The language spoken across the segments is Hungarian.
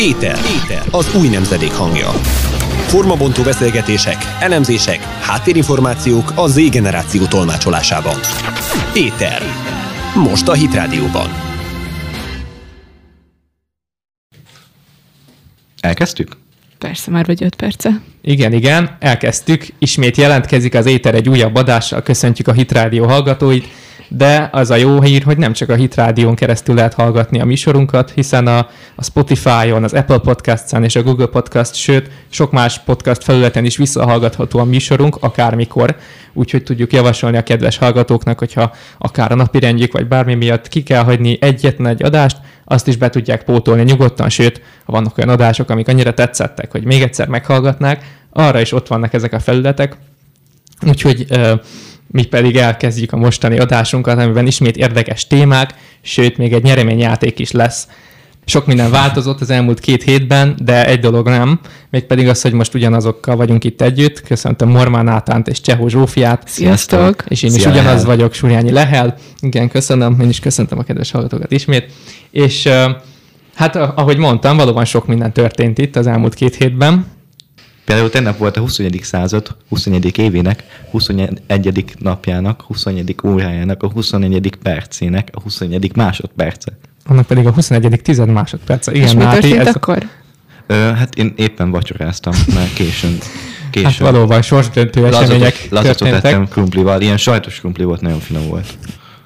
Éter. Éter. Az új nemzedék hangja. Formabontó beszélgetések, elemzések, háttérinformációk a Z generáció tolmácsolásában. Éter. Most a Hit Rádióban. Elkezdtük? Persze, már vagy öt perce. Igen, igen, elkezdtük. Ismét jelentkezik az Éter egy újabb adással. Köszöntjük a Hit Rádió hallgatóit de az a jó hír, hogy nem csak a Hit Rádión keresztül lehet hallgatni a műsorunkat, hiszen a, a Spotify-on, az Apple Podcast-en és a Google Podcast, sőt, sok más podcast felületen is visszahallgatható a műsorunk, akármikor. Úgyhogy tudjuk javasolni a kedves hallgatóknak, hogyha akár a napi rendjük, vagy bármi miatt ki kell hagyni egyetlen egy adást, azt is be tudják pótolni nyugodtan, sőt, ha vannak olyan adások, amik annyira tetszettek, hogy még egyszer meghallgatnák, arra is ott vannak ezek a felületek. Úgyhogy mi pedig elkezdjük a mostani adásunkat, amiben ismét érdekes témák, sőt, még egy nyereményjáték is lesz. Sok minden változott az elmúlt két hétben, de egy dolog nem, mégpedig az, hogy most ugyanazokkal vagyunk itt együtt. Köszöntöm Mormán Átánt és Csehó Zsófiát. Sziasztok! És én is Szia, ugyanaz vagyok, Súrjányi Lehel. Igen, köszönöm, én is köszöntöm a kedves hallgatókat ismét. És hát, ahogy mondtam, valóban sok minden történt itt az elmúlt két hétben. Például tegnap volt a 21. század 21. évének, 21. napjának, 21. órájának, a 21. percének, a 21. másodperce. Annak pedig a 21. tized másodperce. Igen, És mi történt ez... akkor? Ö, hát én éppen vacsoráztam, mert későn. későn. Hát valóban sorsdöntő események Lazatot ettem krumplival, ilyen sajtos krumpli volt, nagyon finom volt.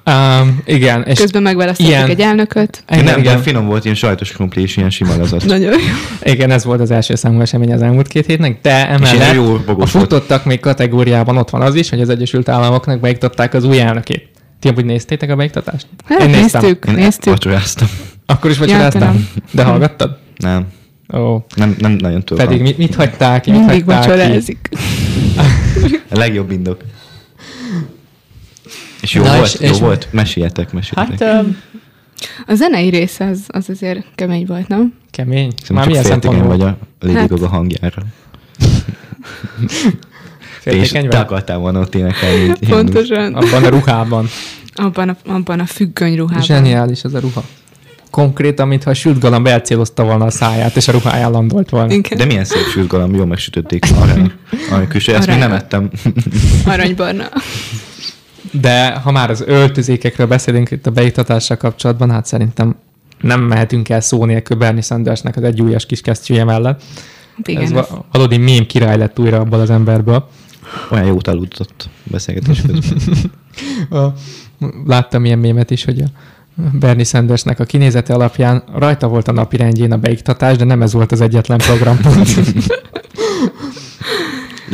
Um, igen. És Közben megválasztottak ilyen... egy elnököt. Igen, nem, igen. finom volt, ilyen sajtos krumpli és ilyen sima lazat. Nagyon jó. Igen, ez volt az első számú esemény az elmúlt két hétnek, de emellett jó a futottak még kategóriában ott van az is, hogy az Egyesült Államoknak beiktatták az új elnökét. Ti amúgy néztétek a beiktatást? Hát, Én néztem. néztük, Én néztük. Vacsoráztam. Akkor is vacsoráztam? De hallgattad? Nem. Ó. Nem, nem nagyon tudom. Pedig mit, mit hagyták ki? Mit Mindig vacsorázik. a legjobb indok. És jó Na volt? És, jó és volt? Meséljetek, meséljetek. Hát, um, a zenei része az, az azért kemény volt, nem? Kemény? Szerintem Már milyen szempontból? vagy a Lady hát. Gaga hangjára. és te akartál volna ott énekelni. Pontosan. Abban a ruhában. Abban a, abban a függöny ruhában. Zseniális ez a ruha. Konkrétan, mintha a sült galamb elcélozta volna a száját, és a ruháján landolt volna. Igen. De milyen szép sült galamb, jól megsütötték arany. Arany külső, ezt még nem ettem. Aranybarna. De ha már az öltözékekről beszélünk itt a beiktatással kapcsolatban, hát szerintem nem mehetünk el szó nélkül Bernie Sandersnek az egy újas kis kesztyűje mellett. Hát igen, ez, valódi mém király lett újra abból az emberből. Olyan jót aludtott beszélgetés közben. Láttam ilyen mémet is, hogy a Bernie Sandersnek a kinézete alapján rajta volt a napi rendjén a beiktatás, de nem ez volt az egyetlen programpont.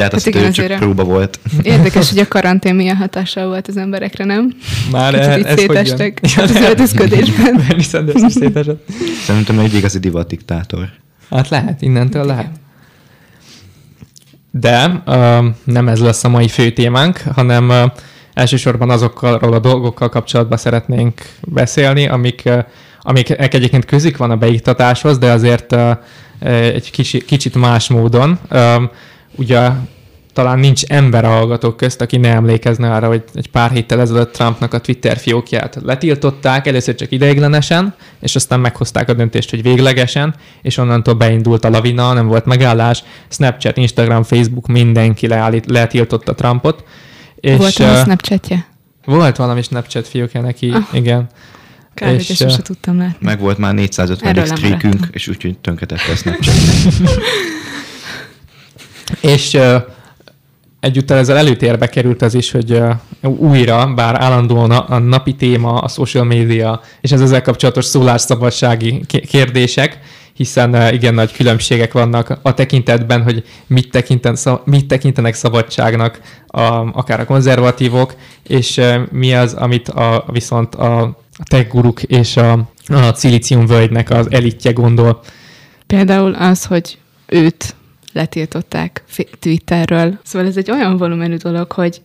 De hát, hát igen, ő csak próba volt. Érdekes, hogy a karantén milyen hatással volt az emberekre, nem? Már Kicsit ez szétestek az öltözködésben. Szerintem egy igazi divat diktátor. Hát lehet, innentől lehet. De uh, nem ez lesz a mai fő témánk, hanem uh, elsősorban azokkal a dolgokkal kapcsolatban szeretnénk beszélni, amik, uh, amik egyébként közik van a beiktatáshoz, de azért uh, egy kicsi, kicsit más módon. Uh, ugye talán nincs ember a hallgatók közt, aki ne emlékezne arra, hogy egy pár héttel ezelőtt Trumpnak a Twitter fiókját letiltották, először csak ideiglenesen, és aztán meghozták a döntést, hogy véglegesen, és onnantól beindult a lavina, nem volt megállás, Snapchat, Instagram, Facebook, mindenki leállít, letiltotta Trumpot. És, volt valami uh, Snapchatje? Volt valami Snapchat fiókja neki, ah. igen. Kár, és, hogy ezt tudtam látni. Meg volt már 450 streakünk, és úgyhogy tönkretette a Snapchat. És egyúttal ezzel előtérbe került az is, hogy újra, bár állandóan a, napi téma, a social media és az ezzel kapcsolatos szólásszabadsági kérdések, hiszen igen nagy különbségek vannak a tekintetben, hogy mit, tekinten, mit tekintenek szabadságnak a, akár a konzervatívok, és mi az, amit a, viszont a, tech guruk és a, a Cilicium völgynek az elitje gondol. Például az, hogy őt letiltották Twitterről. Szóval ez egy olyan volumenű dolog, hogy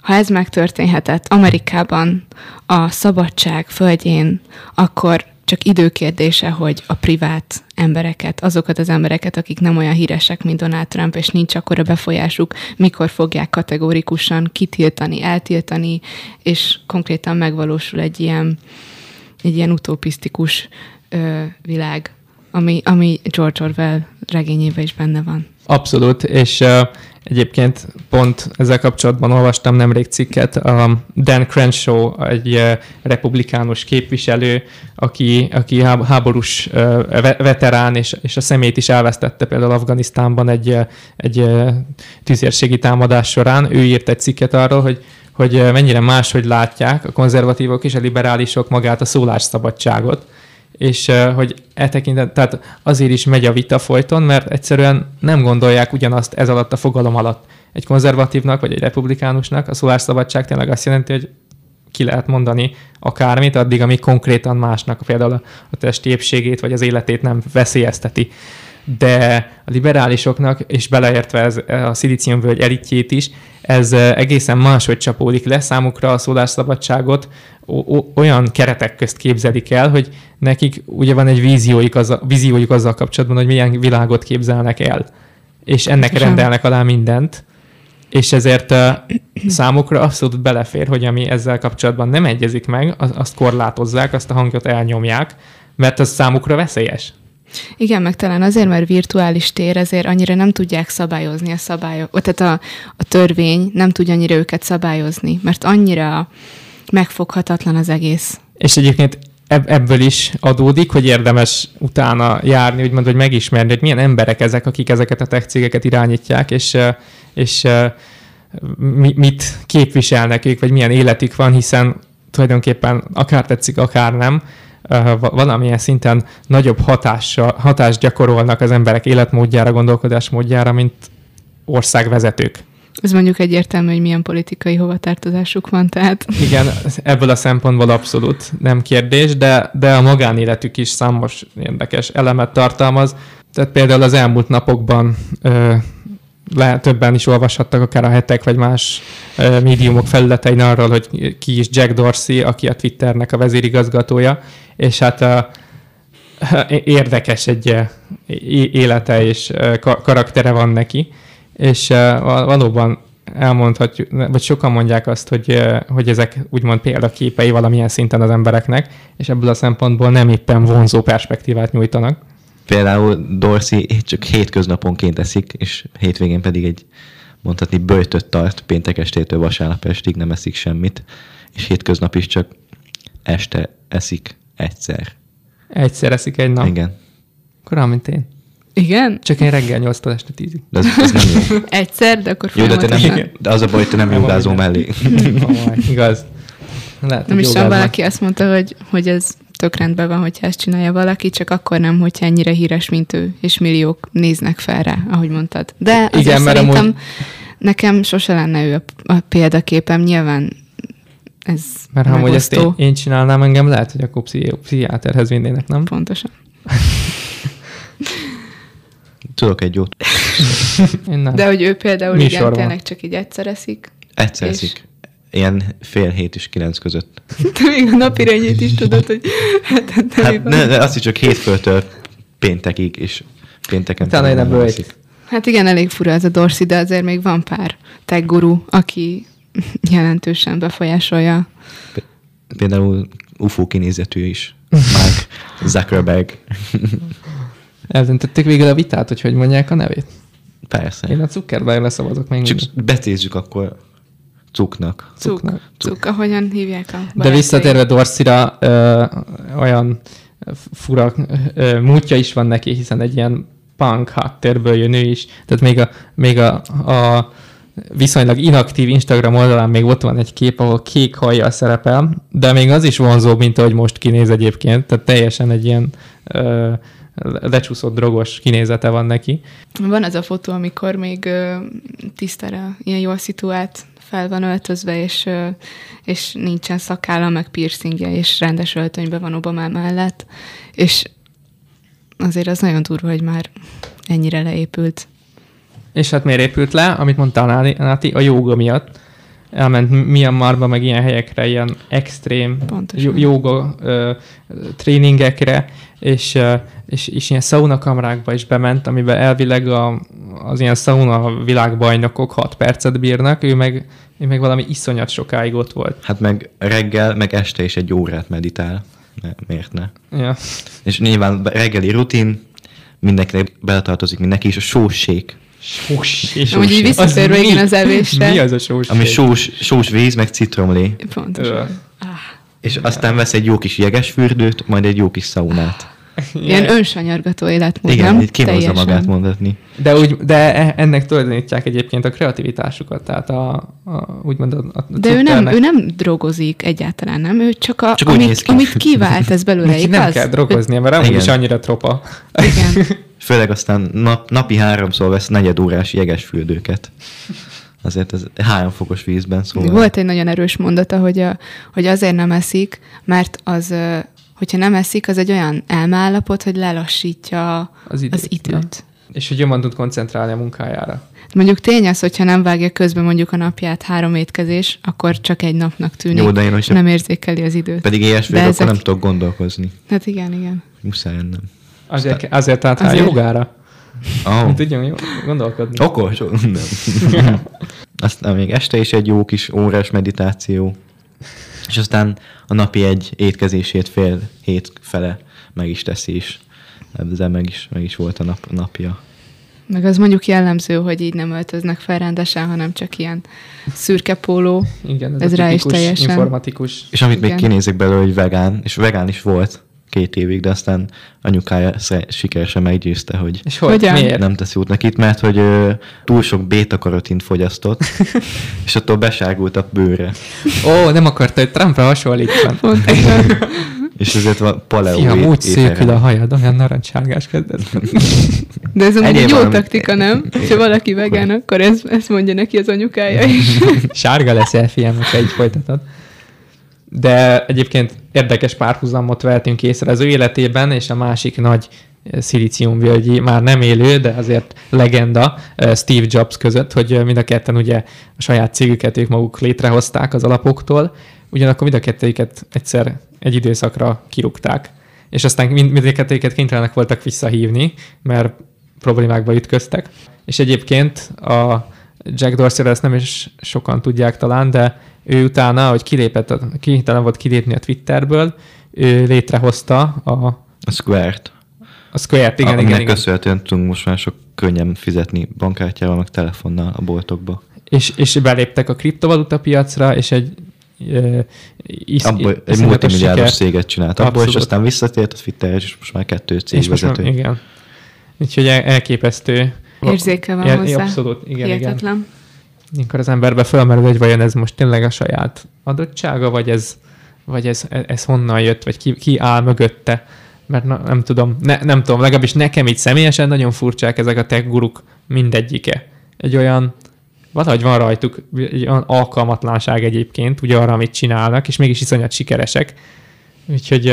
ha ez megtörténhetett Amerikában, a szabadság földjén, akkor csak időkérdése, hogy a privát embereket, azokat az embereket, akik nem olyan híresek, mint Donald Trump, és nincs akkora befolyásuk, mikor fogják kategórikusan kitiltani, eltiltani, és konkrétan megvalósul egy ilyen, egy ilyen utopisztikus ö, világ, ami, ami George Orwell regényében is benne van. Abszolút, és uh, egyébként pont ezzel kapcsolatban olvastam nemrég cikket. A Dan Crenshaw, egy uh, republikánus képviselő, aki, aki háborús uh, veterán, és, és a szemét is elvesztette például Afganisztánban egy, egy uh, tüzérségi támadás során. Ő írt egy cikket arról, hogy hogy mennyire máshogy látják a konzervatívok és a liberálisok magát a szólásszabadságot, és hogy e tekintet, tehát azért is megy a vita folyton, mert egyszerűen nem gondolják ugyanazt ez alatt a fogalom alatt. Egy konzervatívnak vagy egy republikánusnak a szólásszabadság tényleg azt jelenti, hogy ki lehet mondani akármit, addig, amíg konkrétan másnak például a testi épségét vagy az életét nem veszélyezteti. De a liberálisoknak, és beleértve ez, a szilíciumvölgy elitjét is, ez egészen máshogy csapódik le számukra a szólásszabadságot, olyan keretek közt képzelik el, hogy nekik ugye van egy víziójuk azzal, víziójuk azzal kapcsolatban, hogy milyen világot képzelnek el. És ennek rendelnek alá mindent. És ezért uh, számukra abszolút belefér, hogy ami ezzel kapcsolatban nem egyezik meg, azt korlátozzák, azt a hangot elnyomják, mert az számukra veszélyes. Igen, meg talán azért, mert virtuális tér, ezért annyira nem tudják szabályozni a szabályok, tehát a, a törvény nem tudja annyira őket szabályozni, mert annyira megfoghatatlan az egész. És egyébként ebből is adódik, hogy érdemes utána járni, úgymond, hogy megismerni, hogy milyen emberek ezek, akik ezeket a tech cégeket irányítják, és, és mit képviselnek ők, vagy milyen életük van, hiszen tulajdonképpen akár tetszik, akár nem, valamilyen szinten nagyobb hatással, hatást gyakorolnak az emberek életmódjára, gondolkodásmódjára, mint országvezetők. Ez mondjuk egyértelmű, hogy milyen politikai hovatartozásuk van, tehát... Igen, ebből a szempontból abszolút nem kérdés, de, de a magánéletük is számos érdekes elemet tartalmaz. Tehát például az elmúlt napokban ö, lehet többen is olvashattak akár a hetek vagy más médiumok felületein arról, hogy ki is Jack Dorsey, aki a Twitternek a vezérigazgatója, és hát a, érdekes egy élete és karaktere van neki, és valóban elmondhatjuk, vagy sokan mondják azt, hogy, hogy ezek úgymond példaképei valamilyen szinten az embereknek, és ebből a szempontból nem éppen vonzó perspektívát nyújtanak. Például Dorsey csak hétköznaponként eszik, és hétvégén pedig egy mondhatni böjtöt tart, péntek estétől vasárnap estig nem eszik semmit, és hétköznap is csak este eszik egyszer. Egyszer eszik egy nap? Igen. Akkor mint én. Igen? Csak én reggel 8 este 10 De ez, ez nem jó. Egyszer, de akkor Jó, de, te nem, de az a baj, hogy te nem jogázó mellé. Igaz. Lehet, nem is valaki azt mondta, hogy, hogy ez tök rendben van, hogyha ezt csinálja valaki, csak akkor nem, hogyha ennyire híres, mint ő, és milliók néznek fel rá, ahogy mondtad. De Igen, mert szerintem amúgy... nekem sose lenne ő a, a példaképem, nyilván ez Mert ha hogy ezt én, én csinálnám, engem lehet, hogy akkor pszichi- pszichiáterhez vinnének, nem? Pontosan. Tudok egy jót. Én nem. De hogy ő például Mi igen, tényleg csak így egyszer eszik. Egyszer és... eszik. Ilyen fél hét és kilenc között. Te még a napi rendjét is tudod, hogy hát, hát ne, ne, azt is csak hétfőtől péntekig, és pénteken Talán nem eszik. Hát igen, elég fura ez a Dorsi, de azért még van pár tech guru, aki jelentősen befolyásolja. Például UFO kinézetű is. Mark Zuckerberg. Eldöntötték végül a vitát, hogy hogy mondják a nevét? Persze. Én a Zuckerberg leszavazok még Csak mindig. betézzük akkor Cuknak. Cuk, Cuk, ahogyan hívják a De visszatérve Dorszira, ö, olyan fura ö, múltja is van neki, hiszen egy ilyen punk háttérből jön ő is. Tehát még a, még a, a viszonylag inaktív Instagram oldalán még ott van egy kép, ahol kék hajjal szerepel, de még az is vonzó, mint ahogy most kinéz egyébként, tehát teljesen egy ilyen ö, lecsúszott drogos kinézete van neki. Van az a fotó, amikor még ö, tisztára, ilyen jól szituált fel van öltözve, és, és nincsen szakálla, meg piercingje, és rendes öltönybe van Obama mellett, és azért az nagyon durva, hogy már ennyire leépült. És hát miért épült le? Amit mondtál, Náti, a jóga miatt. Elment Myanmarba, meg ilyen helyekre, ilyen extrém jóga tréningekre, és, és, és ilyen szaunakamrákba is bement, amiben elvileg a, az ilyen sauna világbajnokok 6 percet bírnak, ő meg, ő meg valami iszonyat sokáig ott volt. Hát meg reggel, meg este is egy órát meditál. Miért ne? Ja. És nyilván reggeli rutin, mindenkinek beletartozik, mindenki is a sósék, Sós. És Amúgy így visszatérve igen az evésre. Mi az a sós? ami sós, sós víz, meg citromlé. Pontosan. És aztán vesz egy jó kis jeges fürdőt, majd egy jó kis szaunát. Ilyen önsanyargató életmód, Igen, nem? így kihozza magát mondatni. De, úgy, de e- ennek tulajdonítják egyébként a kreativitásukat, tehát a, a úgymond a, a De ő nem, ő nem drogozik egyáltalán, nem? Ő csak, a, Csak amit, amit kivált ez belőle, Neki igaz? nem kell drogoznia, mert amúgy is annyira tropa. Igen. Főleg aztán nap, napi háromszor vesz negyedórás jeges fürdőket. Azért ez három fokos vízben szóval. Volt egy nagyon erős mondata, hogy, a, hogy azért nem eszik, mert az, hogyha nem eszik, az egy olyan elmállapot, hogy lelassítja Az időt. Az időt. És hogy jobban tud koncentrálni a munkájára. Mondjuk tény az, hogyha nem vágja közben mondjuk a napját három étkezés, akkor csak egy napnak tűnik. Jó, de én sem- nem érzékeli az időt. Pedig De vagyok, ezek- nem tudok gondolkozni. Hát igen, igen. Muszáj ennem. Azért, azért rá Azért. jogára. Oh. Hogy tudjon jó- gondolkodni. Okos? Nem. aztán még este is egy jó kis órás meditáció. És aztán a napi egy étkezését fél hét fele meg is teszi is. Ezzel meg is, meg is volt a nap, napja. Meg az mondjuk jellemző, hogy így nem öltöznek fel rendesen, hanem csak ilyen szürke póló. Igen, ez, Ez a rá is teljesen- informatikus. És amit még Igen. kinézik belőle, hogy vegán, és vegán is volt két évig, de aztán anyukája sikeresen meggyőzte, hogy És hogy? Hogyan? Miért? nem teszi út nekit, mert hogy ö, túl sok bétakarotint fogyasztott, és attól besárgult a bőre. Ó, nem akarta, hogy Trumpra hasonlítson. És ezért van paleo Fiam, úgy szépül a hajad, olyan narancssárgás kezdett. De ez amúgy egy jó taktika, nem? Ha valaki vegán, akkor ez, ezt mondja neki az anyukája is. Sárga leszel, fiam, ha így folytatod. De egyébként érdekes párhuzamot vehetünk észre az ő életében, és a másik nagy eh, szilíciumvölgyi, már nem élő, de azért legenda eh, Steve Jobs között, hogy eh, mind a ketten ugye a saját cégüket ők maguk létrehozták az alapoktól, ugyanakkor mind a kettőiket egyszer egy időszakra kirúgták. És aztán mind, mind a kettőiket kénytelenek voltak visszahívni, mert problémákba ütköztek. És egyébként a Jack dorsey ezt nem is sokan tudják talán, de ő utána, hogy kilépett, a- kénytelen volt kilépni a Twitterből, ő létrehozta a, A Square-t. a Square-t, igen, Aminek igen, igen. köszönhetően tudunk most már sok könnyen fizetni bankkártyával, meg telefonnal a boltokba. És, és beléptek a kriptovaluta piacra, és egy ö, is, Abból egy multimilliárdos céget csinált abból, és Abszolút. aztán visszatért a Twitter, és most már kettő És most már, igen. Úgyhogy el- elképesztő. Érzéke van Ilyen- hozzá. Abszolút, igen, igen. Hihetetlen. Amikor az emberbe felmerül, hogy vajon ez most tényleg a saját adottsága, vagy ez, vagy ez, ez honnan jött, vagy ki, ki áll mögötte. Mert na, nem tudom, ne, nem tudom, legalábbis nekem így személyesen nagyon furcsák ezek a tech guruk mindegyike. Egy olyan, valahogy van rajtuk egy olyan alkalmatlanság egyébként, ugye arra, amit csinálnak, és mégis iszonyat sikeresek. Úgyhogy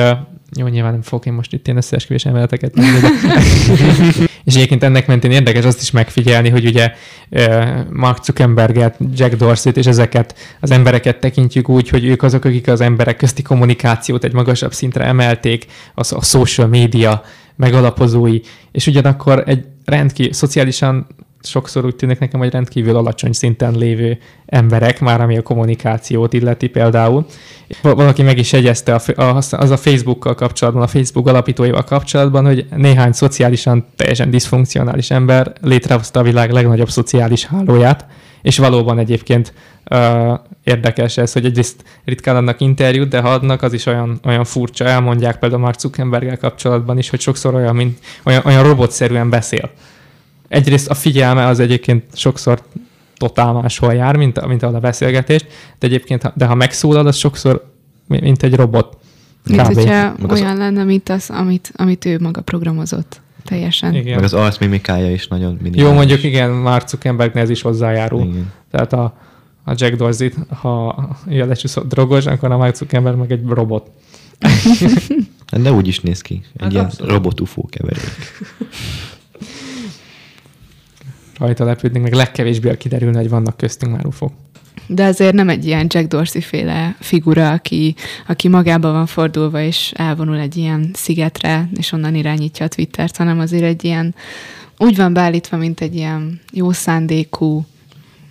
jó, nyilván nem fogok én most itt én összeesküvés emeleteket mondani, de... És egyébként ennek mentén érdekes azt is megfigyelni, hogy ugye Mark Zuckerberget, Jack Dorsey-t és ezeket az embereket tekintjük úgy, hogy ők azok, akik az emberek közti kommunikációt egy magasabb szintre emelték, az a social media megalapozói, és ugyanakkor egy rendkívül szociálisan sokszor úgy tűnik nekem, hogy rendkívül alacsony szinten lévő emberek, már ami a kommunikációt illeti például. Val- Valaki meg is jegyezte a, a, az a Facebookkal kapcsolatban, a Facebook alapítóival kapcsolatban, hogy néhány szociálisan teljesen diszfunkcionális ember létrehozta a világ legnagyobb szociális hálóját, és valóban egyébként uh, érdekes ez, hogy egyrészt ritkán adnak interjút, de ha adnak, az is olyan, olyan furcsa. Elmondják például Mark Zuckerberggel kapcsolatban is, hogy sokszor olyan, mint, olyan, olyan robotszerűen beszél egyrészt a figyelme az egyébként sokszor totál máshol jár, mint, mint ahol a beszélgetést, de egyébként, de ha megszólal, az sokszor mi- mint egy robot. Mint Kb. hogyha Meg az- olyan lenne, mint az, amit, amit ő maga programozott. Teljesen. Igen. Meg az arcmimikája is nagyon minimális. Jó, mondjuk igen, Mark Zuckerbergnek ez is hozzájárul. Igen. Tehát a, a Jack Dorsey, ha ilyen lecsúszott drogos, akkor a Mark Zuckerberg meg egy robot. Hát De úgy is néz ki. Egy Hát ilyen abszolút. robot-ufó keverék. Rajta lepődnénk, meg legkevésbé kiderülne, hogy vannak köztünk már ufók. De azért nem egy ilyen Jack Dorsey féle figura, aki, aki magába van fordulva, és elvonul egy ilyen szigetre, és onnan irányítja a Twittert, hanem azért egy ilyen, úgy van beállítva, mint egy ilyen jó szándékú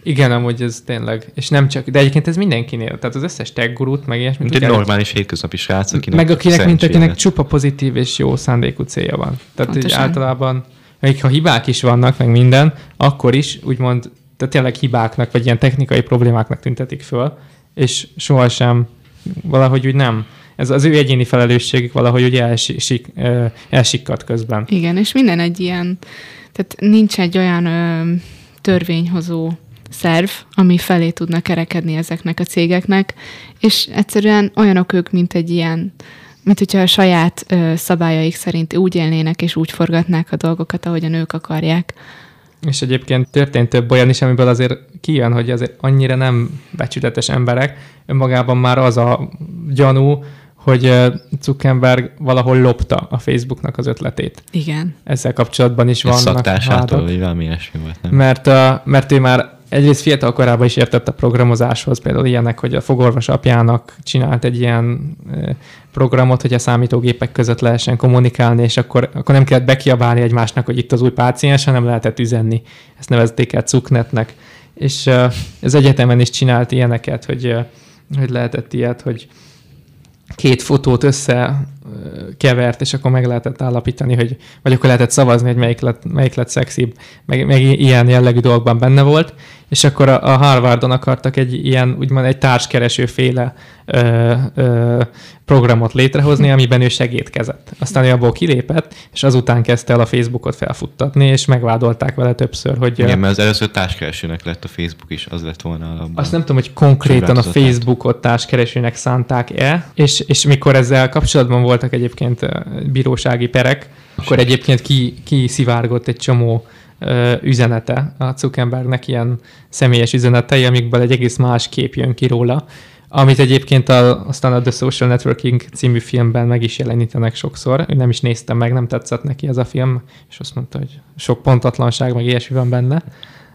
Igen, amúgy ez tényleg, és nem csak, de egyébként ez mindenkinél, tehát az összes tech gurút, meg ilyesmit. Mint egy normális hétköznapi srác, akinek Meg akinek, mint akinek csupa pozitív és jó szándékú célja van. Tehát így általában, még ha hibák is vannak, meg minden, akkor is úgymond, tehát tényleg hibáknak, vagy ilyen technikai problémáknak tüntetik föl, és sohasem valahogy úgy nem. Ez az ő egyéni felelősségük valahogy úgy elsik, ö, elsikkat közben. Igen, és minden egy ilyen, tehát nincs egy olyan ö, törvényhozó szerv, ami felé tudna kerekedni ezeknek a cégeknek, és egyszerűen olyanok ők, mint egy ilyen, mint hogyha a saját ö, szabályaik szerint úgy élnének és úgy forgatnák a dolgokat, ahogyan ők akarják. És egyébként történt több olyan is, amiből azért kijön, hogy azért annyira nem becsületes emberek. Önmagában már az a gyanú, hogy Zuckerberg valahol lopta a Facebooknak az ötletét. Igen. Ezzel kapcsolatban is szaktársától, vádak. vagy valami ilyesmi volt, nem? Mert, mert ő már egyrészt fiatal korában is értett a programozáshoz, például ilyenek, hogy a fogorvos apjának csinált egy ilyen programot, hogy a számítógépek között lehessen kommunikálni, és akkor, akkor nem kellett bekiabálni egymásnak, hogy itt az új páciens, hanem lehetett üzenni. Ezt nevezték el Cuknetnek. És az egyetemen is csinált ilyeneket, hogy, hogy lehetett ilyet, hogy két fotót össze kevert, és akkor meg lehetett állapítani, hogy, vagy akkor lehetett szavazni, hogy melyik lett, melyik lett szexibb, meg, meg ilyen jellegű dolgokban benne volt, és akkor a, a Harvardon akartak egy ilyen, úgymond egy társkereső féle ö, ö, programot létrehozni, amiben ő segítkezett. Aztán ő abból kilépett, és azután kezdte el a Facebookot felfuttatni, és megvádolták vele többször, hogy... Igen, mert az először társkeresőnek lett a Facebook is, az lett volna alapban. azt nem tudom, hogy konkrétan a. Facebookot társkeresőnek szánták-e, és, és mikor ezzel kapcsolatban voltak egyébként bírósági perek, akkor egyébként ki, ki szivárgott egy csomó üzenete a Zuckerbergnek, ilyen személyes üzenetei, amikből egy egész más kép jön ki róla, amit egyébként a, aztán a The Social Networking című filmben meg is jelenítenek sokszor. Ő nem is néztem meg, nem tetszett neki ez a film, és azt mondta, hogy sok pontatlanság, meg ilyesmi van benne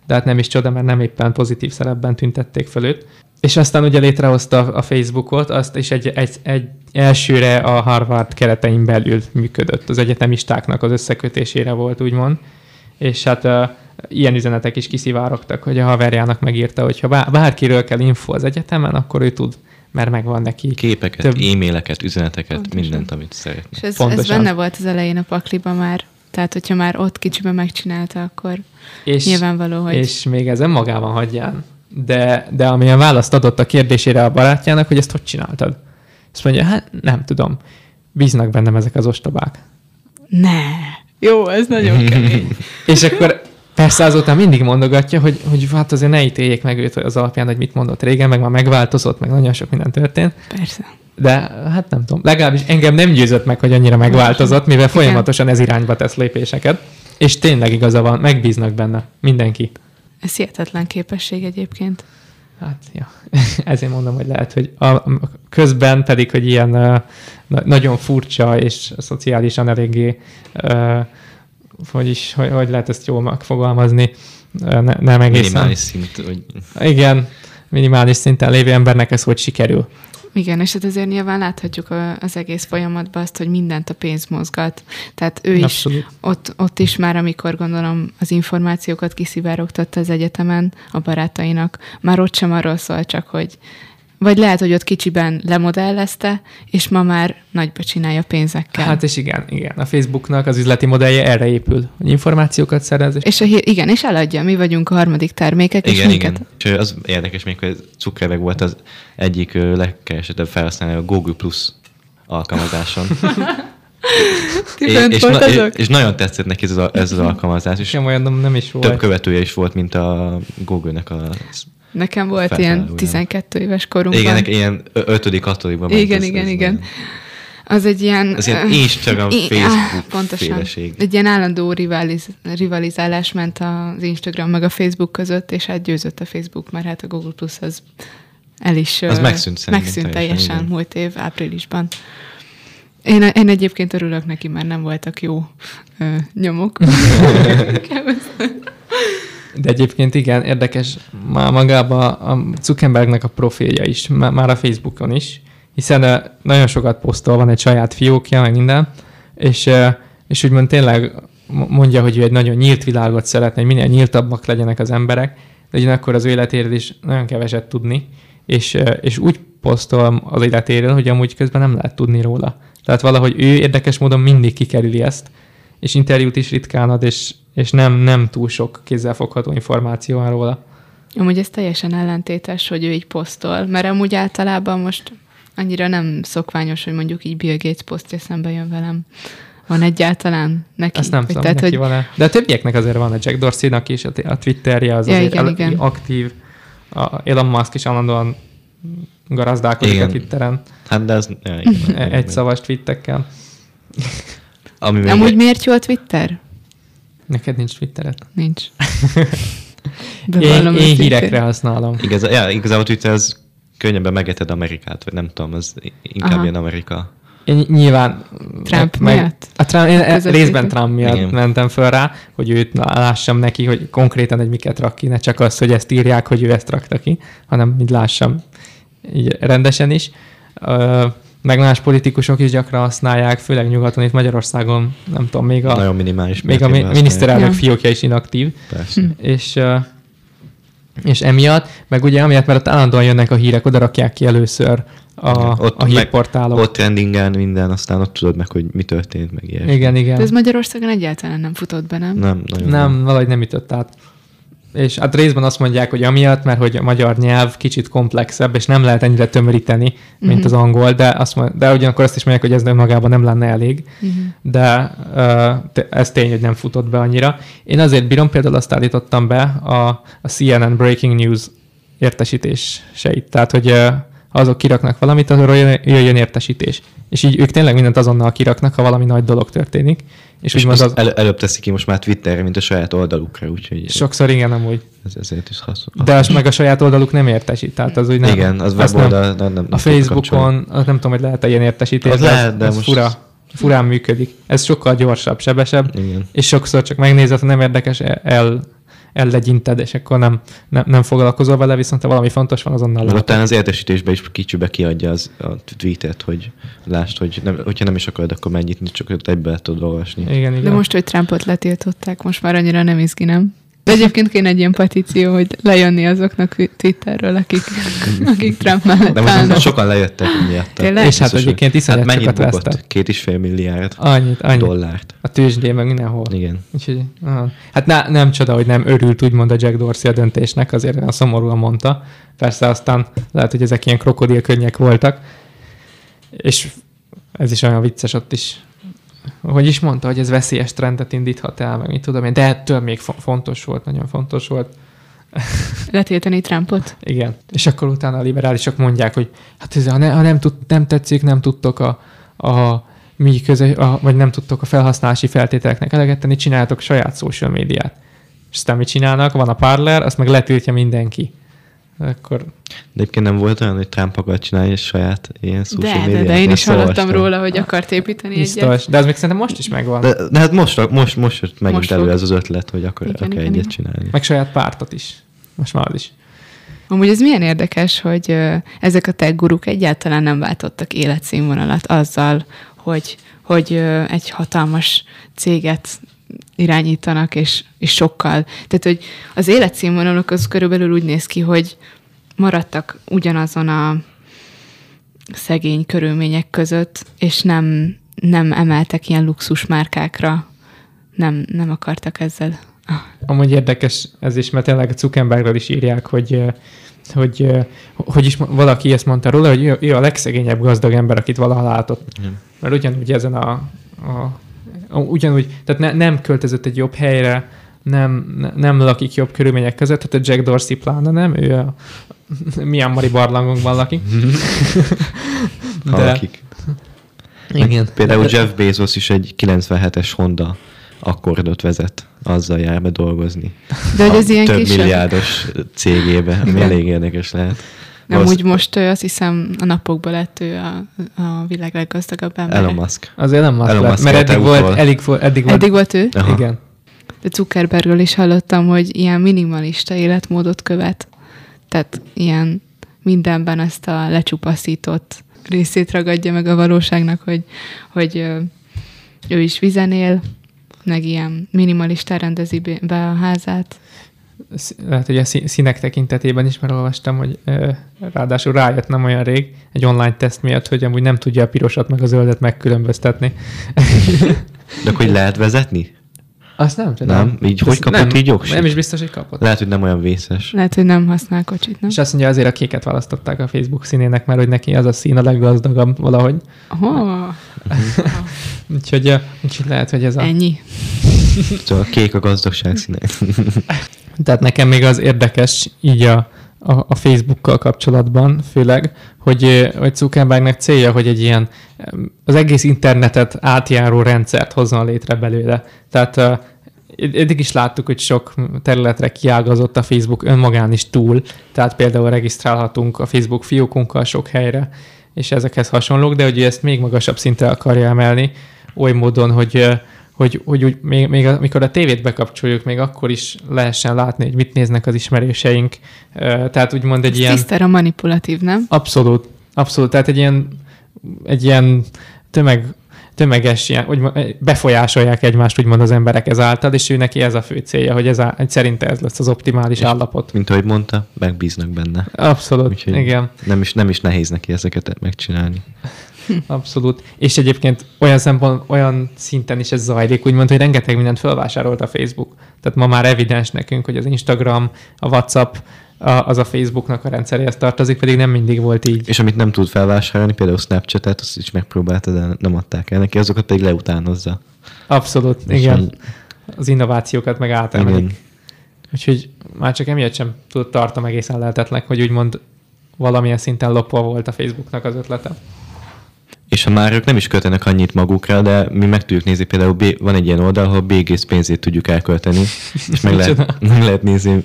de hát nem is csoda, mert nem éppen pozitív szerepben tüntették fel őt. És aztán ugye létrehozta a Facebookot, azt is egy, egy, egy elsőre a Harvard keretein belül működött. Az egyetemistáknak az összekötésére volt, úgymond. És hát uh, ilyen üzenetek is kiszivárogtak, hogy a haverjának megírta, hogy ha bár, bárkiről kell info az egyetemen, akkor ő tud, mert megvan neki. Képeket, Több- e-maileket, üzeneteket, Pontosan. mindent, amit szeretne. És ez, ez benne volt az elején a pakliban már. Tehát, hogyha már ott kicsiben megcsinálta, akkor És, nyilvánvaló, hogy... és még ez önmagában hagyján. De, de amilyen választ adott a kérdésére a barátjának, hogy ezt hogy csináltad? Azt mondja, hát nem tudom. Bíznak bennem ezek az ostobák. Ne! Jó, ez nagyon kemény. És akkor persze azután mindig mondogatja, hogy, hogy hát azért ne ítéljék meg őt az alapján, hogy mit mondott régen, meg már megváltozott, meg nagyon sok minden történt. Persze. De hát nem tudom. Legalábbis engem nem győzött meg, hogy annyira megváltozott, mivel folyamatosan ez irányba tesz lépéseket. És tényleg igaza van, megbíznak benne. Mindenki. Ez hihetetlen képesség egyébként. Hát, ja. Ezért mondom, hogy lehet, hogy a, a közben pedig, hogy ilyen uh, nagyon furcsa és szociálisan eléggé, uh, hogy is, hogy, hogy lehet ezt jól megfogalmazni, uh, ne, nem egészen. Minimális szint, hogy Igen, minimális szinten lévő embernek ez hogy sikerül. Igen, és hát azért nyilván láthatjuk az egész folyamatban azt, hogy mindent a pénz mozgat. Tehát ő is Abszolút. ott, ott is már, amikor gondolom az információkat kiszivárogtatta az egyetemen a barátainak, már ott sem arról szól csak, hogy vagy lehet, hogy ott kicsiben lemodellezte, és ma már nagyba csinálja pénzekkel. Hát és igen, igen. A Facebooknak az üzleti modellje erre épül, hogy információkat szerez, és és a hír, igen, és eladja, mi vagyunk a harmadik termékek, és igen, minket. igen. És az érdekes még, hogy Zuckerberg volt az egyik legkeresettebb felhasználó a Google Plus alkalmazáson. Ti és, és, na, voltatok? és, nagyon tetszett neki ez az, ez az alkalmazás, és sem olyan nem, nem is több volt. követője is volt, mint a Google-nek a... Nekem volt Feltaláló, ilyen igen. 12 éves korunkban. Igen, ilyen ö- ötödik, hatodikban ment Igen, igen, igen. Az egy ilyen... Ez ilyen Instagram, i- Facebook pontosan. féleség. Egy ilyen állandó rivaliz, rivalizálás ment az Instagram meg a Facebook között, és hát győzött a Facebook, mert hát a Google Plus az el is... Az megszűnt Megszűnt teljesen, teljesen múlt év áprilisban. Én, én egyébként örülök neki, mert nem voltak jó ö, nyomok. De egyébként igen, érdekes már magában a Zuckerbergnek a profilja is, má- már a Facebookon is, hiszen nagyon sokat posztol, van egy saját fiókja, meg minden, és, és úgymond tényleg mo- mondja, hogy ő egy nagyon nyílt világot szeretne, hogy minél nyíltabbak legyenek az emberek, de ugyanakkor az életéről is nagyon keveset tudni, és, és úgy posztol az életéről, hogy amúgy közben nem lehet tudni róla. Tehát valahogy ő érdekes módon mindig kikerüli ezt, és interjút is ritkán ad, és, és nem, nem túl sok kézzelfogható információ van róla. Amúgy ez teljesen ellentétes, hogy ő így posztol, mert amúgy általában most annyira nem szokványos, hogy mondjuk így Bill Gates posztja szembe jön velem. Van egyáltalán neki? Ezt nem Vagy tudom, tehát, neki hogy van-e. De a többieknek azért van, a Jack Dorsey-nak is, a Twitterje az Ja, azért igen, el- igen. aktív. A Elon Musk is állandóan garazdálkodik Igen. a Twitteren Hát de az... Ja, igen, e- egy szavas twittekkel. Ami még Amúgy miért jó a Twitter? Neked nincs Twittered? Nincs. Én, Bevallom én őszintén. hírekre használom. Igaz, ja, igazából Twitter az könnyebben megeted Amerikát, vagy nem tudom, az inkább Aha. ilyen Amerika. Én nyilván... Trump meg, miatt? A Trump, én Közelíti? részben Trump miatt Igen. mentem föl rá, hogy őt lássam neki, hogy konkrétan egy miket rak ki, ne csak az, hogy ezt írják, hogy ő ezt rakta ki, hanem így lássam így rendesen is. Ö, meg más politikusok is gyakran használják, főleg nyugaton, itt Magyarországon, nem tudom, még a, Nagyon minimális még a mi- miniszterelnök Ja. fiókja is inaktív. Persze. és, ö, és emiatt, meg ugye amiatt, mert ott állandóan jönnek a hírek, oda rakják ki először a, Ott a meg- hírportálok. Ott trendingen minden, aztán ott tudod meg, hogy mi történt, meg ilyesmi. igen, igen. De ez Magyarországon egyáltalán nem futott be, nem? Nem, nagyon Nem, valahogy nem ütött át. És hát részben azt mondják, hogy amiatt, mert hogy a magyar nyelv kicsit komplexebb, és nem lehet ennyire tömöríteni, mint Mhm. az angol, de, azt mond, de ugyanakkor azt is mondják, hogy ez önmagában nem lenne elég. Mhm. De uh, ez tény, hogy nem futott be annyira. Én azért bírom, például azt állítottam be a, a CNN Breaking News értesítéseit. Tehát, hogy uh, azok kiraknak valamit, arról jön, jöjjön értesítés. És így ők tényleg mindent azonnal kiraknak, ha valami nagy dolog történik. És, És úgymond az... el, előbb teszik ki most már Twitterre, mint a saját oldalukra, úgyhogy sokszor igen, amúgy. ez, ezért is hasznos. De az meg a saját oldaluk nem értesít, tehát az úgy nem. Igen, az azt weboldal nem, nem, nem A. Facebookon, az nem tudom, hogy lehet-e ilyen értesítés, Az lehet, de az most- fura, furán működik. Ez sokkal gyorsabb, sebesebb, Igen. és sokszor csak megnézed, ha nem érdekes, el, ellegyinted, és akkor nem, nem, nem foglalkozol vele, viszont ha valami fontos van, azonnal látod. utána az értesítésbe is kicsibe kiadja az, a tweetet, hogy lásd, hogy nem, hogyha nem is akarod, akkor mennyit, csak egybe tudod olvasni. Igen, igen. De most, hogy Trumpot letiltották, most már annyira nem izgi, nem? De egyébként kéne egy ilyen petíció, hogy lejönni azoknak Twitterről, akik, akik Trump mellett De most állnak. sokan lejöttek miatt. Tényleg? És hát egyébként iszonyat hát mennyit sokat bukott? Két és fél milliárd Annyit, annyit. dollárt. A tőzsdén meg mindenhol. Igen. Úgyhogy, aha. hát ne, nem csoda, hogy nem örült úgymond a Jack Dorsey a döntésnek, azért olyan szomorúan mondta. Persze aztán lehet, hogy ezek ilyen krokodilkönnyek voltak, és ez is olyan vicces ott is. Hogy is mondta, hogy ez veszélyes trendet indíthat el, meg mit tudom én, de ettől még fo- fontos volt, nagyon fontos volt. Letiltani Trumpot? Igen. És akkor utána a liberálisok mondják, hogy hát ez, ha, ne, ha nem, tud, nem tetszik, nem tudtok a, a mi közö, a, vagy nem tudtok a felhasználási feltételeknek eleget tenni, csináljátok saját social médiát. És aztán mit csinálnak? Van a Parler, azt meg letiltja mindenki. Akkor De egyébként nem volt olyan, hogy Trump akart csinálni egy saját ilyen social De, de, médiát? de én is hallottam róla, hogy akart építeni egyet. biztos. De az még szerintem most is megvan. De, de hát most, most, most jött megint Most elő ez az ötlet, hogy akar, Igen, akar igen, egyet igen. csinálni. Meg saját pártot is. Most már az is. Amúgy ez milyen érdekes, hogy ezek a tech guruk egyáltalán nem váltottak életszínvonalat azzal, hogy, hogy egy hatalmas céget irányítanak, és, és sokkal. Tehát, hogy az életszínvonalok az körülbelül úgy néz ki, hogy maradtak ugyanazon a szegény körülmények között, és nem, nem emeltek ilyen luxus márkákra. Nem, nem akartak ezzel. Ah, Amúgy érdekes ez is, mert tényleg Zuckerbergről is írják, hogy, hogy, hogy is valaki ezt mondta róla, hogy ő, ő a legszegényebb gazdag ember, akit valaha látott. Igen. Mert ugyanúgy ezen a, a ugyanúgy, tehát ne, nem költözött egy jobb helyre, nem, ne- nem lakik jobb körülmények között, tehát a Jack Dorsey pláne nem, ő a Myanmari barlangokban lakik. Ha lakik. Igen. Például Jeff Bezos is egy 97-es Honda akkordot vezet, azzal jár be dolgozni. De hogy ez ilyen több kis... milliárdos cégébe, ami elég érdekes lehet. Nem, Valósz- úgy most ö, azt hiszem a napokban lett ő a, a világ leggazdagabb ember. Elon Musk. Azért nem Musk Elon lett, Musk mert eddig volt, utol. eddig, volt, eddig volt, Eddig volt ő? Aha. igen. De Zuckerbergről is hallottam, hogy ilyen minimalista életmódot követ. Tehát ilyen mindenben ezt a lecsupaszított részét ragadja meg a valóságnak, hogy, hogy ő is vizen él, meg ilyen minimalista rendezi be a házát. Lehet, hogy a szí- színek tekintetében is, mert olvastam, hogy ráadásul rájött nem olyan rég egy online teszt miatt, hogy amúgy nem tudja a pirosat meg a zöldet megkülönböztetni. De akkor hogy lehet vezetni? Azt nem tudom. Nem? Így hogy kapott nem, így jogsit? Nem is biztos, hogy kapott. Lehet, hogy nem olyan vészes. Lehet, hogy nem használ kocsit, nem? És azt mondja, azért a kéket választották a Facebook színének, mert hogy neki az a szín a leggazdagabb valahogy. Oh, Úgyhogy, úgyhogy lehet, hogy ez a... ennyi. Szóval a kék a gazdagság színe. Tehát nekem még az érdekes így a, a, a Facebookkal kapcsolatban, főleg, hogy, hogy Zuckerbergnek célja, hogy egy ilyen az egész internetet átjáró rendszert hozzon létre belőle. Tehát eddig is láttuk, hogy sok területre kiágazott a Facebook önmagán is túl, tehát például regisztrálhatunk a Facebook fiókunkkal sok helyre, és ezekhez hasonlók, de hogy ő ezt még magasabb szintre akarja emelni, oly módon, hogy hogy, hogy úgy, még, még amikor a tévét bekapcsoljuk, még akkor is lehessen látni, hogy mit néznek az ismerőseink. Tehát úgymond egy Ez ilyen... tisztára manipulatív, nem? Abszolút, abszolút. Tehát egy ilyen, egy ilyen tömeg, tömeges, ilyen, úgy, befolyásolják egymást, úgymond az emberek ezáltal, és ő neki ez a fő célja, hogy ez a, hogy szerinte ez lesz az optimális És- állapot. Mint ahogy mondta, megbíznak benne. Abszolút, Úgyhogy igen. Nem is, nem is nehéz neki ezeket megcsinálni. Abszolút. És egyébként olyan szempont, olyan szinten is ez zajlik, úgymond, hogy rengeteg mindent felvásárolt a Facebook. Tehát ma már evidens nekünk, hogy az Instagram, a WhatsApp, a, az a Facebooknak a rendszeréhez tartozik, pedig nem mindig volt így. És amit nem tud felvásárolni, például Snapchat-et, azt is megpróbálta, de nem adták el neki, azokat pedig leutánozza. Abszolút, És igen. hogy- Az innovációkat meg átemelik. Úgyhogy már csak emiatt sem tud tartom egészen lehetetlenek, hogy úgymond valamilyen szinten lopva volt a Facebooknak az ötlete. És ha már ők nem is költenek annyit magukra, de mi meg tudjuk nézni, például B- van egy ilyen oldal, ahol BGS pénzét tudjuk elkölteni, és meg lehet, meg lehet nézni,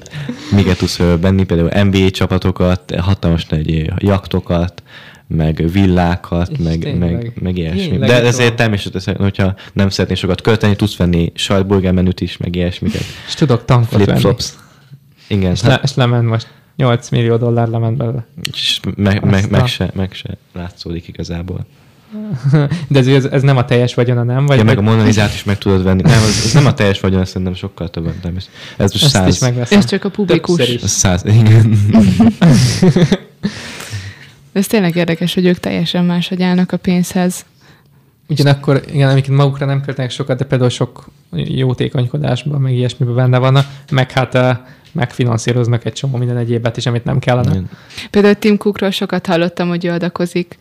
miket tudsz ö, venni, például NBA csapatokat, hatalmas nagy jaktokat, meg villákat, meg, tényleg. meg, meg ilyesmi. Tényleg, De ezért természetesen, hogyha nem szeretnél sokat költeni, tudsz venni sajtburger menüt is, meg ilyesmiket. És tudok tankot venni. Igen, És, le, és lement most. 8 millió dollár lement belőle. és meg, meg, Azt meg, a- se, meg se látszódik igazából. De ez, ez, ez nem a teljes vagyona, nem? Vagy Ja, meg a monalizát is meg tudod venni. Nem, ez, ez nem a teljes vagyon, ez szerintem sokkal több. Nem, ez, ez most Ezt is száz. megveszem. Ez csak a publikus. Is. Ez száz, igen. De ez tényleg érdekes, hogy ők teljesen máshogy állnak a pénzhez. Ugyanakkor, igen, amiket magukra nem költenek sokat, de például sok jótékonykodásban, meg ilyesmiben benne vannak, meg hát eh, megfinanszíroznak egy csomó minden egyébet is, amit nem kellene. Igen. Például Tim Cookról sokat hallottam, hogy ő adakozik,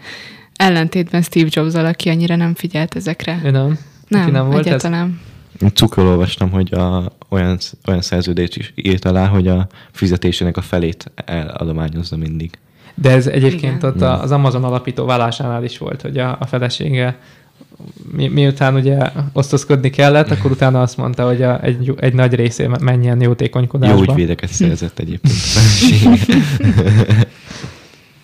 ellentétben Steve jobs aki annyira nem figyelt ezekre. Ő nem? Nem, nem volt ez? egyáltalán. Én Cukról olvastam, hogy a, olyan, olyan szerződést is írt alá, hogy a fizetésének a felét eladományozza mindig. De ez egyébként Igen. ott a- az Amazon alapító vállásánál is volt, hogy a, a felesége mi, miután ugye osztozkodni kellett, akkor utána azt mondta, hogy a, egy, egy nagy részé menjen jótékonykodásba. Jó ügyvédeket szerzett egyébként.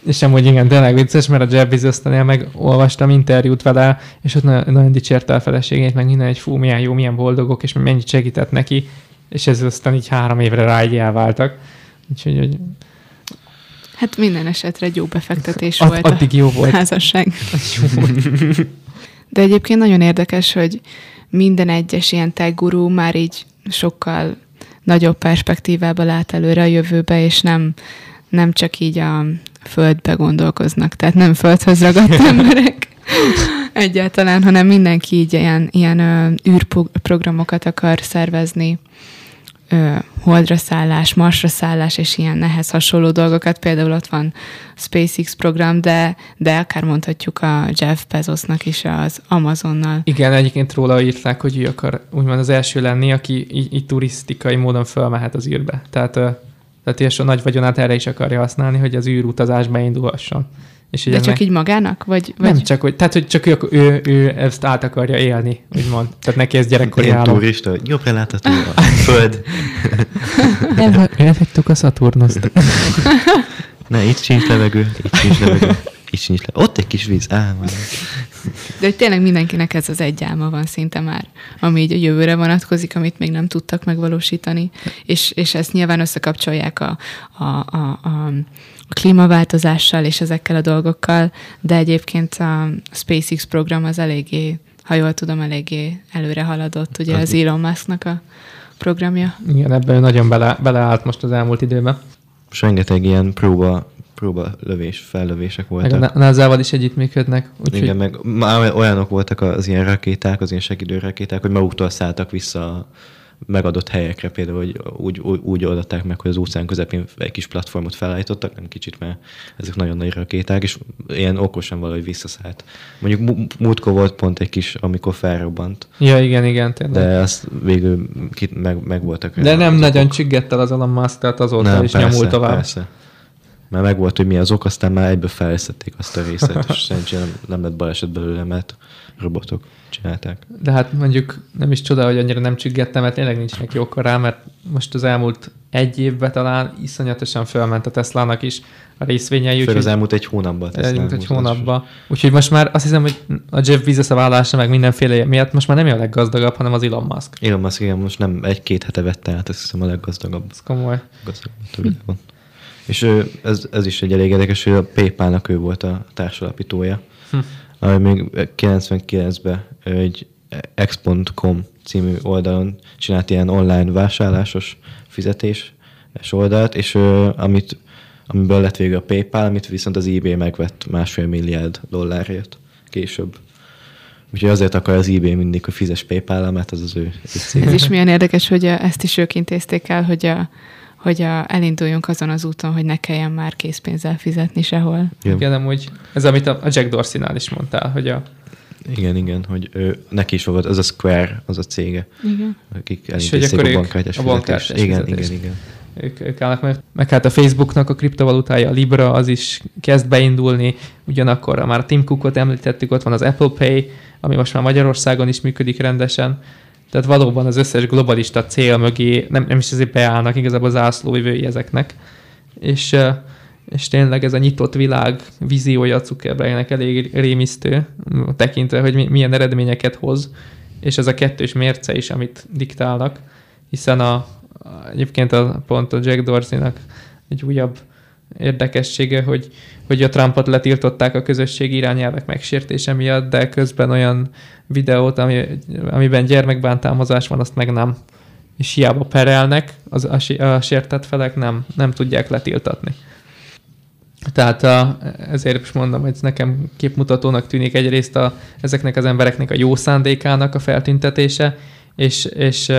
És amúgy igen, tényleg vicces, mert a Jeff Bezos-nél meg olvastam interjút vele, és ott nagyon, nagyon dicsérte a feleségét, meg minden, hogy fú, milyen jó, milyen boldogok, és mennyit segített neki, és ez aztán így három évre rá így elváltak. Úgyhogy hogy Hát minden esetre egy jó befektetés ad, volt addig jó volt. házasság. Jó volt. De egyébként nagyon érdekes, hogy minden egyes ilyen tech gurú már így sokkal nagyobb perspektívába lát előre a jövőbe, és nem, nem csak így a földbe gondolkoznak, tehát nem földhöz ragadt emberek egyáltalán, hanem mindenki így ilyen, ilyen ö, űrprogramokat akar szervezni, ö, holdra szállás, marsra szállás, és ilyen nehez hasonló dolgokat. Például ott van SpaceX program, de, de akár mondhatjuk a Jeff Bezosnak is az Amazonnal. Igen, egyébként róla írták, hogy ő akar úgymond az első lenni, aki így, így turisztikai módon fölmehet az űrbe. Tehát, ö, tehát és a nagy vagyonát erre is akarja használni, hogy az űrutazás beindulhasson. És De csak ennek- így magának? Vagy, vagy... Nem csak, hogy, tehát, hogy csak ő, ő, ő, ezt át akarja élni, úgymond. Tehát neki ez gyerekkori Ilyen álom. turista, hogy jobb relátható a föld. El, elhagytuk a Szaturnoszt. Ne, itt sincs levegő, itt sincs levegő, itt sincs levegő. Ott egy kis víz. Á, van. De hogy tényleg mindenkinek ez az egy álma van szinte már, ami így a jövőre vonatkozik, amit még nem tudtak megvalósítani, és, és ezt nyilván összekapcsolják a, a, a, a, a klímaváltozással és ezekkel a dolgokkal, de egyébként a SpaceX program az eléggé, ha jól tudom, eléggé előre haladott, ugye Az- az Elon Musknak a programja. Igen, ebben nagyon bele, beleállt most az elmúlt időben. Most rengeteg ilyen próba, próba lövés, fellövések Meg voltak. a NASA-val is együttműködnek. Úgyhogy Igen, meg már olyanok voltak az ilyen rakéták, az ilyen segítő rakéták, hogy maguktól szálltak vissza a megadott helyekre, például, hogy úgy, úgy, úgy oldották meg, hogy az óceán közepén egy kis platformot felállítottak, nem kicsit, mert ezek nagyon nagy rakéták, és ilyen okosan valahogy visszaszállt. Mondjuk múltkor volt pont egy kis, amikor felrobbant, Ja, igen, igen, tényleg. de azt végül ki, meg, meg voltak. De nem nagyon okok. csüggett el az Elon Musk, tehát azóta is nyomult tovább. Persze. Mert meg volt, hogy mi az ok, aztán már egyből fejlesztették azt a részet, és szerencsére nem, nem lett baleset belőle, mert robotok csinálták. De hát mondjuk nem is csoda, hogy annyira nem csüggettem, mert tényleg nincs neki oka rá, mert most az elmúlt egy évben talán iszonyatosan fölment a Teslának is a részvényei, Főleg az elmúlt egy hónapban. elmúlt egy hónapban. Úgyhogy most már azt hiszem, hogy a Jeff Bezos a vállása, meg mindenféle miatt most már nem a leggazdagabb, hanem az Elon Musk. Elon Musk, igen, most nem egy-két hete vette át, azt hiszem a leggazdagabb Ez komoly. gazdagabb. És ez, ez is egy elég érdekes, hogy a PayPal-nak ő volt a társalapítója, Hm. ami még 99-ben egy x.com című oldalon csinált ilyen online vásárlásos fizetés oldalt, és amit, amiből lett végül a PayPal, amit viszont az eBay megvett másfél milliárd dollárért később. Úgyhogy azért akar az eBay mindig, hogy fizes PayPal-el, mert az az ő, ő cég. Ez is milyen érdekes, hogy a, ezt is ők intézték el, hogy, a, hogy a, elinduljunk azon az úton, hogy ne kelljen már készpénzzel fizetni sehol. Igen. Igen, amúgy ez, amit a Jack Dorsey-nál is mondtál, hogy a, Igen, igen, hogy ő, neki is volt, az a Square, az a cége, Igen. akik elintézték akkor a bankkártyás a fizetést. Igen, fizetést. igen, igen. ők, ők állnak meg. Meg hát a Facebooknak a kriptovalutája, a Libra, az is kezd beindulni, ugyanakkor már a Tim Cookot említettük, ott van az Apple Pay, ami most már Magyarországon is működik rendesen. Tehát valóban az összes globalista cél mögé nem, nem is azért beállnak igazából zászlóvivői ezeknek. És, és tényleg ez a nyitott világ víziója Zuckerbergnek elég rémisztő, tekintve, hogy mi- milyen eredményeket hoz, és ez a kettős mérce is, amit diktálnak, hiszen a egyébként a, pont a Jack Dorsey-nak egy újabb érdekessége, hogy, hogy a Trumpot letiltották a közösségi irányelvek megsértése miatt, de közben olyan videót, ami, amiben gyermekbántalmazás van, azt meg nem. És hiába perelnek, az, a, a sértett felek nem, nem tudják letiltatni. Tehát a, ezért is mondom, hogy ez nekem képmutatónak tűnik egyrészt a, ezeknek az embereknek a jó szándékának a feltüntetése, és, és,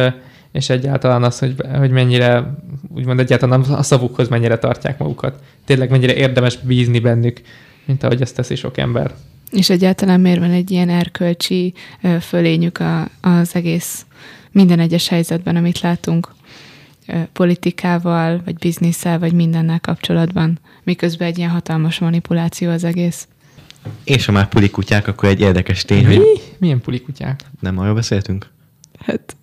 és egyáltalán az, hogy, hogy mennyire, úgymond egyáltalán a szavukhoz mennyire tartják magukat. Tényleg mennyire érdemes bízni bennük, mint ahogy ezt teszi sok ember. És egyáltalán miért van egy ilyen erkölcsi fölényük a, az egész minden egyes helyzetben, amit látunk politikával, vagy bizniszsel, vagy mindennel kapcsolatban, miközben egy ilyen hatalmas manipuláció az egész. És ha már pulikutyák, akkor egy érdekes tény, hogy Mi? Milyen pulikutyák? nem arról beszéltünk? Hát,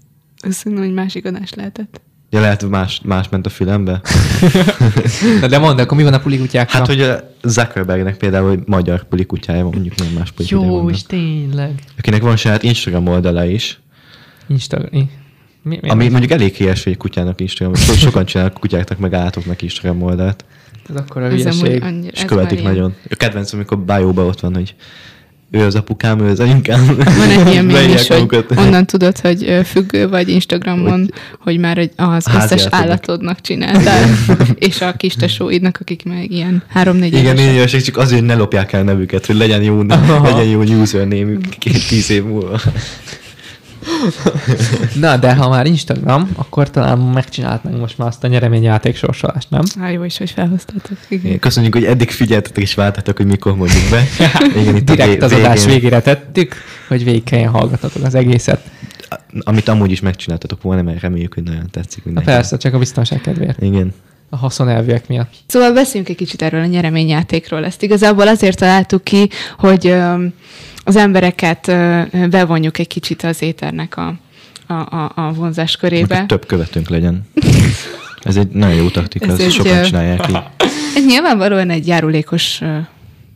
azt mondom, hogy másik adás lehetett. Ja, lehet más, más ment a fülembe. Na de mondd, akkor mi van a pulikutyákkal? Hát, hogy a Zuckerbergnek például hogy magyar pulikutyája van, mondjuk nem más pulikutyája Jó, és tényleg. Akinek van saját Instagram oldala is, Instagram. Mi, mi, ami mondjuk elég híres, hogy egy kutyának Instagram, so, sokan csinálnak kutyáknak, meg állatoknak Instagram oldalt, Ez akkor a hülyeség. és követik nagyon. A kedvencem, amikor bio ott van, hogy ő az apukám, ő az anyukám. Van egy ilyen mém is, hogy onnan tudod, hogy függő vagy Instagramon, hogy már egy- az összes állatodnak. csináltál, és a kis tesóidnak, akik meg ilyen három-négy Igen, négy évesek, csak azért, hogy ne lopják el nevüket, hogy legyen jó, legyen jó username két tíz év múlva. Na, de ha már Instagram, akkor talán megcsinálhatnánk most már azt a nyereményjáték sorsolást, nem? Á, jó is, hogy felhoztátok. Igen. Köszönjük, hogy eddig figyeltetek és vártatok, hogy mikor mondjuk be. Igen, itt a Direkt vé- az adás végén, végére tettük, hogy végig kelljen hallgatatok az egészet. Amit amúgy is megcsináltatok volna, mert reméljük, hogy nagyon tetszik Na mindenkinek. persze, csak a biztonság kedvéért. Igen. A haszonelvűek miatt. Szóval beszéljünk egy kicsit erről a nyereményjátékról. Ezt igazából azért találtuk ki, hogy az embereket bevonjuk egy kicsit az éternek a, a, a, a vonzás körébe. több követőnk legyen. Ez egy nagyon jó taktika, Ez ezt egy, sokan csinálják így. Ez nyilvánvalóan egy járulékos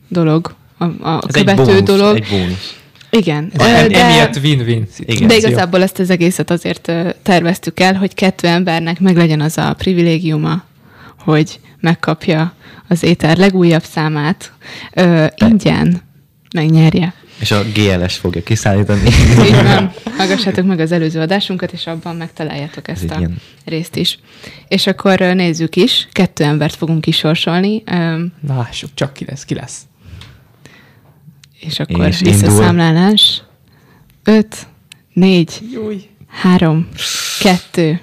dolog, a, a Ez egy követő bónusz, dolog. Egy bónusz. Igen. Ez egy- de, Emiatt win-win szituáció. de igazából ezt az egészet azért terveztük el, hogy kettő embernek meg legyen az a privilégiuma, hogy megkapja az éter legújabb számát, ö, ingyen megnyerje. És a GLS fogja kiszállítani. Így van. Hallgassátok meg az előző adásunkat, és abban megtaláljátok ezt egy a ilyen- részt is. És akkor nézzük is, kettő embert fogunk kisorsolni, öm, Lássuk, csak ki lesz, ki lesz. és akkor És visszaszámlálás. Öt, négy, Júj. három, kettő,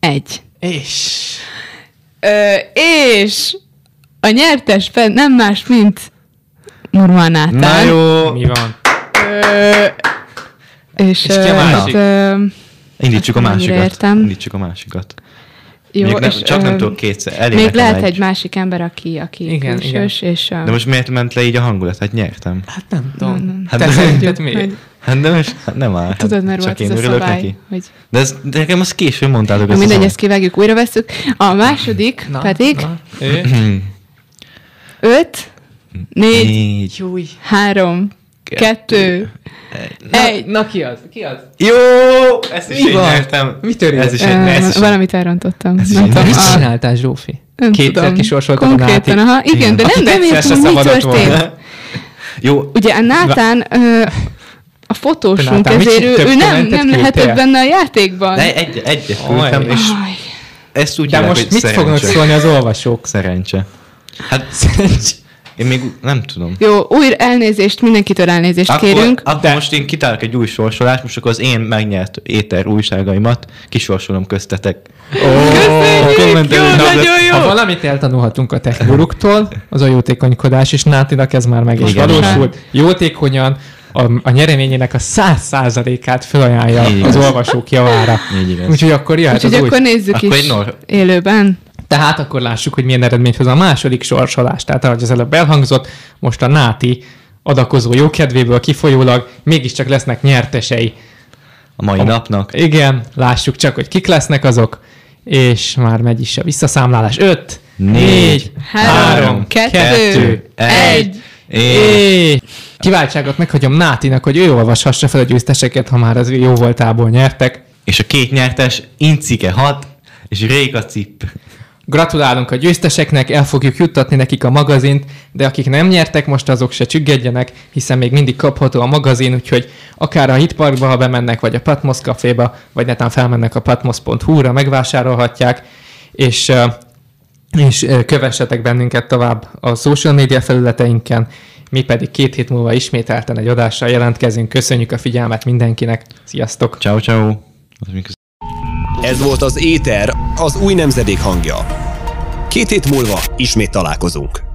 egy. És... Ö, és a nyertes nem más, mint Murman Nátán. Na jó, Mi van? Ö, és, És ki a másik? hát, ö, indítsuk a Hát, másikat. értem. Indítsuk a másikat. jó, Még nem, és, csak nem tudok kétszer. Elég Még lehet egy másik ember, aki, aki Igen, külsős, és... ö, De most miért ment le így a hangulat? Hát nyertem. Hát nem tudom. Hát Te de- szerinted miért? hogy- Hát de most hát nem áll. Tudod, mert Csak volt ez én a örülök szabály, neki. hogy... De, ez, de nekem azt későn mondtátok. Ezt a mindegy, ezt kivágjuk, újra veszük. A második Na, pedig na, öt, négy, Négy. Júj. három, kettő, Na, egy. na ki az? Ki az? Jó! Ezt is Mi én van? nyertem. Mi történt? Ez is egy, ez is egy. valamit elrontottam. Ez is Nem egy- tudom, Mit a- csináltál, Zsófi? nem Kétszer tudom. kisorsoltad a Konkrétan, Nátit. aha, igen, Igen. de nem, nem értem, mi történt. Jó, Ugye a Nátán, ö, a fotósunk, Nátán, ezért ő, ő nem, nem lehetett benne a játékban. de egy, egyet Oj. küldtem, és ezt úgy De most mit szerencse. fognak szólni az olvasók? Szerencse. Hát Szerencs. Én még nem tudom. Jó, újra elnézést, mindenkitől elnézést Akkor, kérünk. akkor De- most én kitálok egy új sorsolást, most akkor az én megnyert éter újságaimat kisorsolom köztetek. Köszönjük, jó, Na, nagyon jó. Ha valamit eltanulhatunk a techguruktól, az a jótékonykodás, és Nátinak ez már meg is valósult. Jótékonyan a, a nyereményének a száz százalékát felajánlja Így az igaz. olvasók javára. Így igaz. Úgyhogy akkor jöhet Úgyhogy az új. akkor nézzük Akkor is élőben. Tehát akkor lássuk, hogy milyen eredményt hoz a második sorsolás. Tehát ahogy az előbb elhangzott, most a Náti adakozó jókedvéből kifolyólag mégiscsak lesznek nyertesei. A mai napnak. Igen, lássuk csak, hogy kik lesznek azok, és már megy is a visszaszámlálás. 5, 4, Három, 3, kettő, 2, egy. és kiváltságot meghagyom Nátinak, hogy ő olvashassa fel a győzteseket, ha már az jó voltából nyertek. És a két nyertes Incike 6 és Réka Cip. Gratulálunk a győzteseknek, el fogjuk juttatni nekik a magazint, de akik nem nyertek most, azok se csüggedjenek, hiszen még mindig kapható a magazin, úgyhogy akár a Hitparkba, ha bemennek, vagy a Patmos Caféba, vagy netán felmennek a patmos.hu-ra, megvásárolhatják, és, és kövessetek bennünket tovább a social media felületeinken, mi pedig két hét múlva ismételten egy adással jelentkezünk. Köszönjük a figyelmet mindenkinek. Sziasztok! Ciao, ciao. Ez volt az Éter, az új nemzedék hangja. Két hét múlva ismét találkozunk.